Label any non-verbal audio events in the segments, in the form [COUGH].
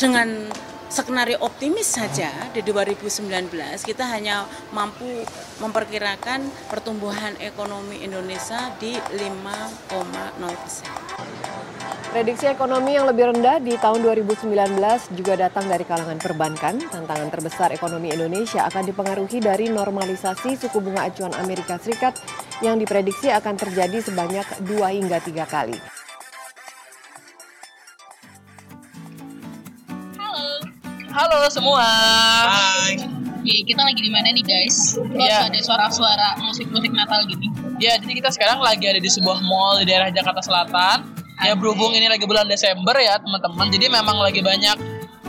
dengan skenario optimis saja di 2019 kita hanya mampu memperkirakan pertumbuhan ekonomi Indonesia di 5,0 persen. Prediksi ekonomi yang lebih rendah di tahun 2019 juga datang dari kalangan perbankan. Tantangan terbesar ekonomi Indonesia akan dipengaruhi dari normalisasi suku bunga acuan Amerika Serikat yang diprediksi akan terjadi sebanyak 2 hingga 3 kali. Halo semua. Hai. Oke, kita lagi di mana nih guys? Terus Iya. ada suara-suara musik-musik Natal gini. Ya, jadi kita sekarang lagi ada di sebuah mall di daerah Jakarta Selatan. Ya berhubung ini lagi bulan Desember ya teman-teman, jadi memang lagi banyak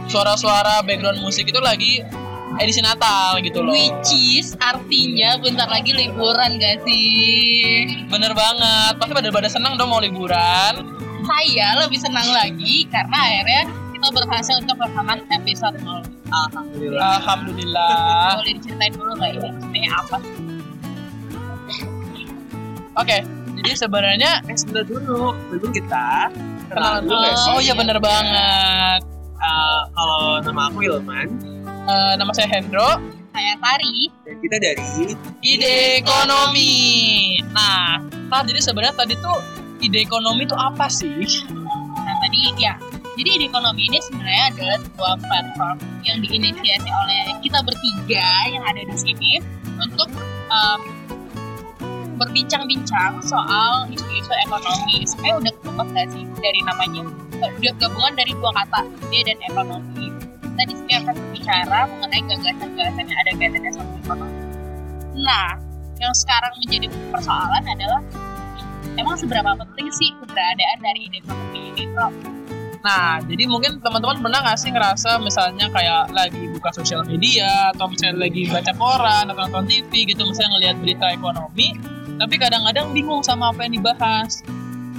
suara-suara background musik itu lagi edisi Natal gitu loh. Which is artinya bentar lagi liburan gak sih? Bener banget, pasti pada pada senang dong mau liburan. Saya lebih senang lagi karena akhirnya kita berhasil untuk rekaman episode 0. Alhamdulillah. Alhamdulillah. Boleh diceritain dulu gak ini sebenarnya apa sih? Oke, jadi sebenarnya Eh sebentar dulu, dulu kita kenalan dulu. sih? Oh iya bener banget. Eh, kalau nama aku Ilman Eh, nama saya Hendro. Saya Tari. dan kita dari ide ekonomi. Nah, nah jadi sebenarnya tadi tuh ide ekonomi itu apa sih? Nah tadi ya, jadi ide ekonomi ini sebenarnya adalah sebuah platform yang diinisiasi oleh kita bertiga yang ada di sini untuk em, berbincang-bincang soal isu-isu ekonomi. Sebenarnya udah ketebak gak sih dari namanya? Udah gabungan dari dua kata, ide dan ekonomi. Kita di sini akan berbicara mengenai gagasan-gagasan yang ada kaitannya sama ekonomi. Nah, yang sekarang menjadi persoalan adalah emang seberapa penting sih keberadaan dari ide ekonomi ini, Bro? Nah, jadi mungkin teman-teman pernah nggak sih ngerasa misalnya kayak lagi buka sosial media atau misalnya lagi baca koran atau nonton TV gitu, misalnya ngelihat berita ekonomi, tapi kadang-kadang bingung sama apa yang dibahas.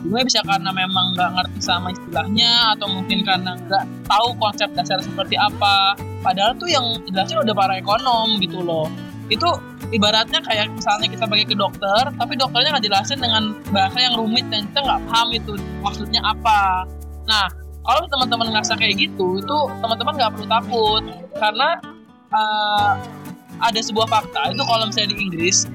Bingungnya bisa karena memang nggak ngerti sama istilahnya atau mungkin karena nggak tahu konsep dasar seperti apa. Padahal tuh yang jelasin udah para ekonom gitu loh. Itu ibaratnya kayak misalnya kita pergi ke dokter, tapi dokternya nggak jelasin dengan bahasa yang rumit dan kita nggak paham itu maksudnya apa. Nah, kalau teman-teman ngerasa kayak gitu, itu teman-teman nggak perlu takut karena eh, ada sebuah fakta itu kalau misalnya di Inggris,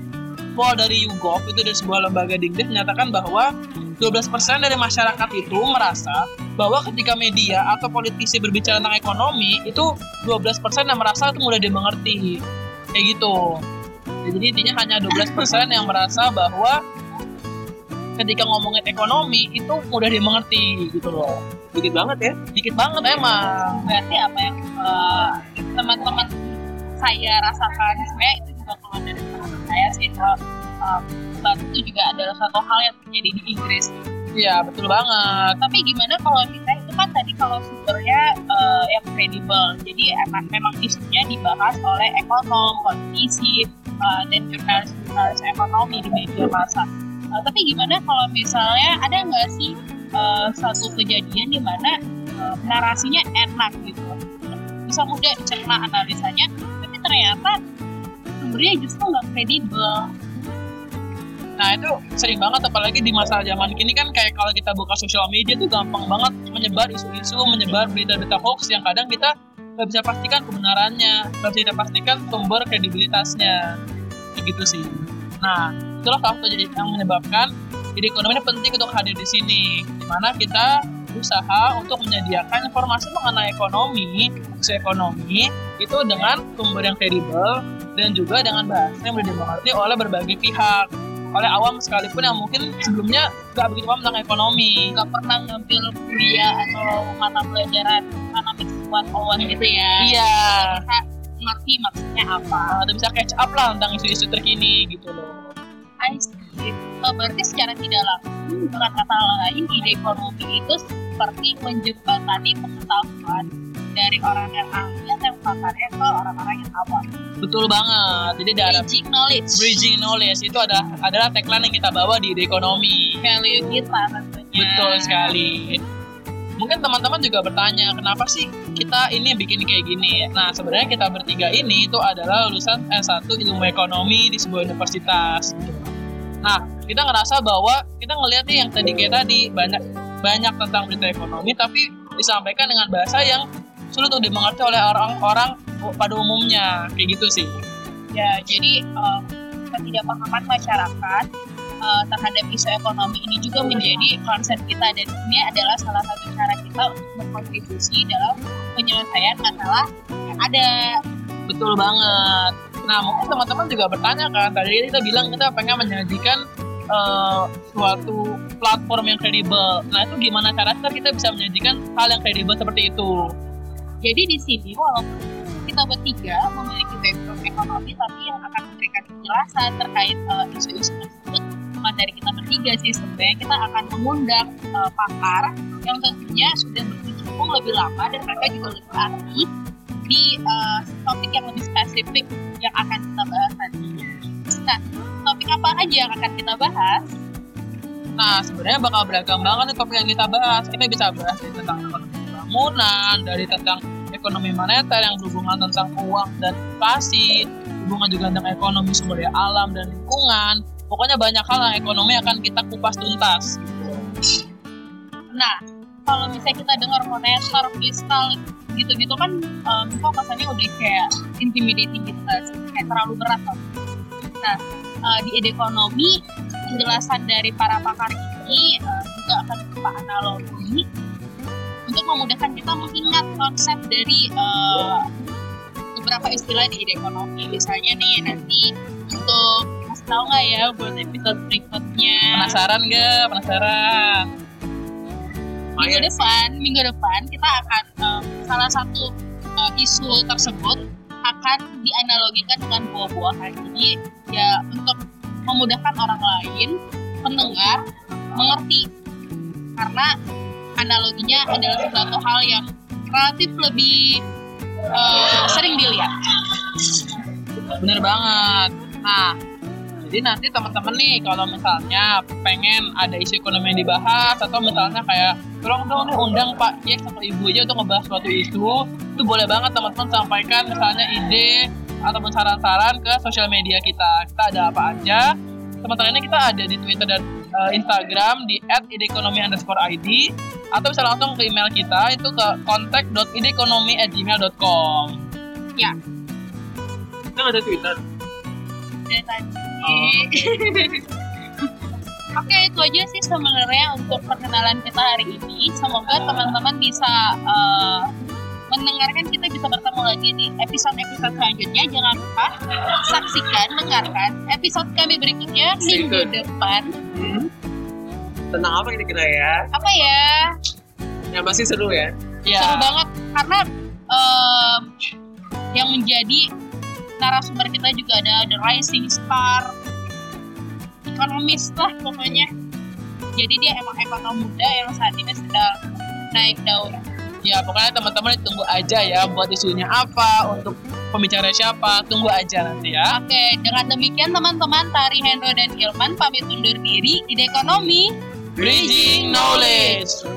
poll dari YouGov itu dari sebuah lembaga di Inggris menyatakan bahwa 12% dari masyarakat itu merasa bahwa ketika media atau politisi berbicara tentang ekonomi itu 12% yang merasa itu mudah dimengerti kayak gitu. Ya, Jadi intinya hanya 12% yang merasa bahwa ketika ngomongin ekonomi itu mudah dimengerti gitu loh. Dikit banget ya. Dikit banget emang. berarti apa yang eh, teman-teman saya rasakan sebenarnya itu juga keluar dari teman saya sih bahwa eh, baru itu juga adalah satu hal yang terjadi di Inggris Iya betul banget. tapi gimana kalau misalnya itu kan tadi kalau sumbernya eh, yang kredibel jadi emang memang isunya dibahas oleh ekonom politisi eh, dan jurnalis-jurnalis ekonomi di media massa Eh, tapi gimana kalau misalnya ada nggak sih eh, satu kejadian di mana eh, narasinya enak gitu. Bisa mudah dicerna analisanya tapi ternyata sumbernya justru nggak kredibel. Nah itu sering banget apalagi di masa zaman kini kan kayak kalau kita buka sosial media tuh gampang banget menyebar isu-isu, menyebar berita-berita hoax yang kadang kita nggak bisa pastikan kebenarannya, nggak bisa pastikan sumber kredibilitasnya, gitu sih. Nah itulah satu jadi yang menyebabkan ide ekonomi ini penting untuk hadir di sini, di mana kita berusaha untuk menyediakan informasi mengenai ekonomi, isu ekonomi itu dengan sumber yang kredibel dan juga dengan bahasa yang mudah dimengerti oleh berbagai pihak oleh awam sekalipun yang mungkin sebelumnya nggak begitu paham tentang ekonomi. nggak pernah ngambil kuliah atau mata pelajaran economics 101 gitu ya Iya, bisa ngerti maksudnya apa udah bisa catch up lah tentang isu-isu terkini gitu loh. I see. Oh, berarti secara tidak langsung dengan kata lain ide ekonomi itu seperti menjembatani pengetahuan dari orang yang ahli atau yang pakarnya ke orang-orang yang awam. Betul banget. Jadi ada Bridging knowledge. bridging knowledge itu ada adalah tagline yang kita bawa di ide ekonomi. value kita tentunya. Betul sekali. Mungkin teman-teman juga bertanya, kenapa sih kita ini bikin kayak gini? Nah, sebenarnya kita bertiga ini itu adalah lulusan S1 Ilmu Ekonomi di sebuah universitas. Nah, kita ngerasa bahwa kita ngelihat nih yang tadi kayak tadi banyak banyak tentang berita ekonomi, tapi disampaikan dengan bahasa yang sulit untuk dimengerti oleh orang-orang pada umumnya. Kayak gitu sih. Ya, jadi um, ketidakpahaman masyarakat uh, terhadap isu ekonomi ini juga menjadi concern kita dan ini adalah salah satu cara kita untuk berkontribusi dalam penyelesaian masalah yang ada. betul banget nah mungkin teman-teman juga bertanya kan tadi kita bilang kita pengen menyajikan eh, suatu platform yang kredibel. Nah itu gimana caranya kita bisa menyajikan hal yang kredibel seperti itu? Jadi di sini walaupun kita bertiga memiliki background ekonomi tapi yang akan memberikan penjelasan terkait uh, isu-isu tersebut bukan dari kita bertiga sih sebenarnya. Kita akan mengundang uh, pakar yang tentunya sudah berkecimpung lebih lama dan mereka juga lebih ahli di uh, topik yang lebih spesifik yang akan kita bahas nantinya. Nah, topik apa aja yang akan kita bahas? Nah, sebenarnya bakal beragam banget nih topik yang kita bahas. Kita bisa bahas dari tentang ekonomi bangunan, dari tentang ekonomi moneter yang berhubungan tentang uang dan inflasi, hubungan juga tentang ekonomi sumber daya alam dan lingkungan. Pokoknya banyak hal yang ekonomi akan kita kupas tuntas. Nah, kalau misalnya kita dengar moneter, fiskal, gitu-gitu kan um, kok kesannya udah kayak intimidating gitu kan, kayak terlalu berat kan. Nah, uh, di ide ekonomi, penjelasan dari para pakar ini uh, juga akan berupa analogi untuk memudahkan kita mengingat konsep dari uh, beberapa istilah di ide ekonomi. Misalnya nih nanti untuk tahu nggak ya buat episode berikutnya Penasaran gak? Penasaran? Minggu depan minggu depan kita akan um, salah satu uh, isu tersebut akan dianalogikan dengan buah-buahan. Jadi ya untuk memudahkan orang lain pendengar mengerti. Karena analoginya adalah sesuatu hal yang relatif lebih uh, sering dilihat. Bener banget. Nah, jadi nanti teman-teman nih kalau misalnya pengen ada isu ekonomi yang dibahas atau misalnya kayak tolong dong nih undang Pak Yek atau Ibu aja untuk ngebahas suatu isu, itu boleh banget teman-teman sampaikan misalnya ide ataupun saran-saran ke sosial media kita. Kita ada apa aja. Teman-teman ini kita ada di Twitter dan eh, Instagram di @idekonomi_id atau bisa langsung ke email kita itu ke contact.idekonomi@gmail.com. Kita nggak ada Twitter. dari tadi. Oh, [LAUGHS] Oke, itu aja sih sebenarnya untuk perkenalan kita hari ini. Semoga teman-teman bisa eh, mendengarkan kita bisa bertemu lagi di episode-episode selanjutnya. Jangan lupa saksikan, dengarkan episode kami berikutnya Stay minggu depan. Hmm. Tentang apa kira-kira ya? Apa ya? Yang pasti seru ya. Ya. Seru banget karena em, yang menjadi narasumber kita juga ada The Rising Star, ekonomis lah pokoknya. Jadi dia emang ekonom muda yang saat ini sedang naik daun. Ya pokoknya teman-teman tunggu aja ya buat isunya apa, untuk pembicara siapa, tunggu aja nanti ya. Oke, dengan demikian teman-teman Tari Hendro dan Ilman pamit undur diri di ekonomi. Bridging Knowledge.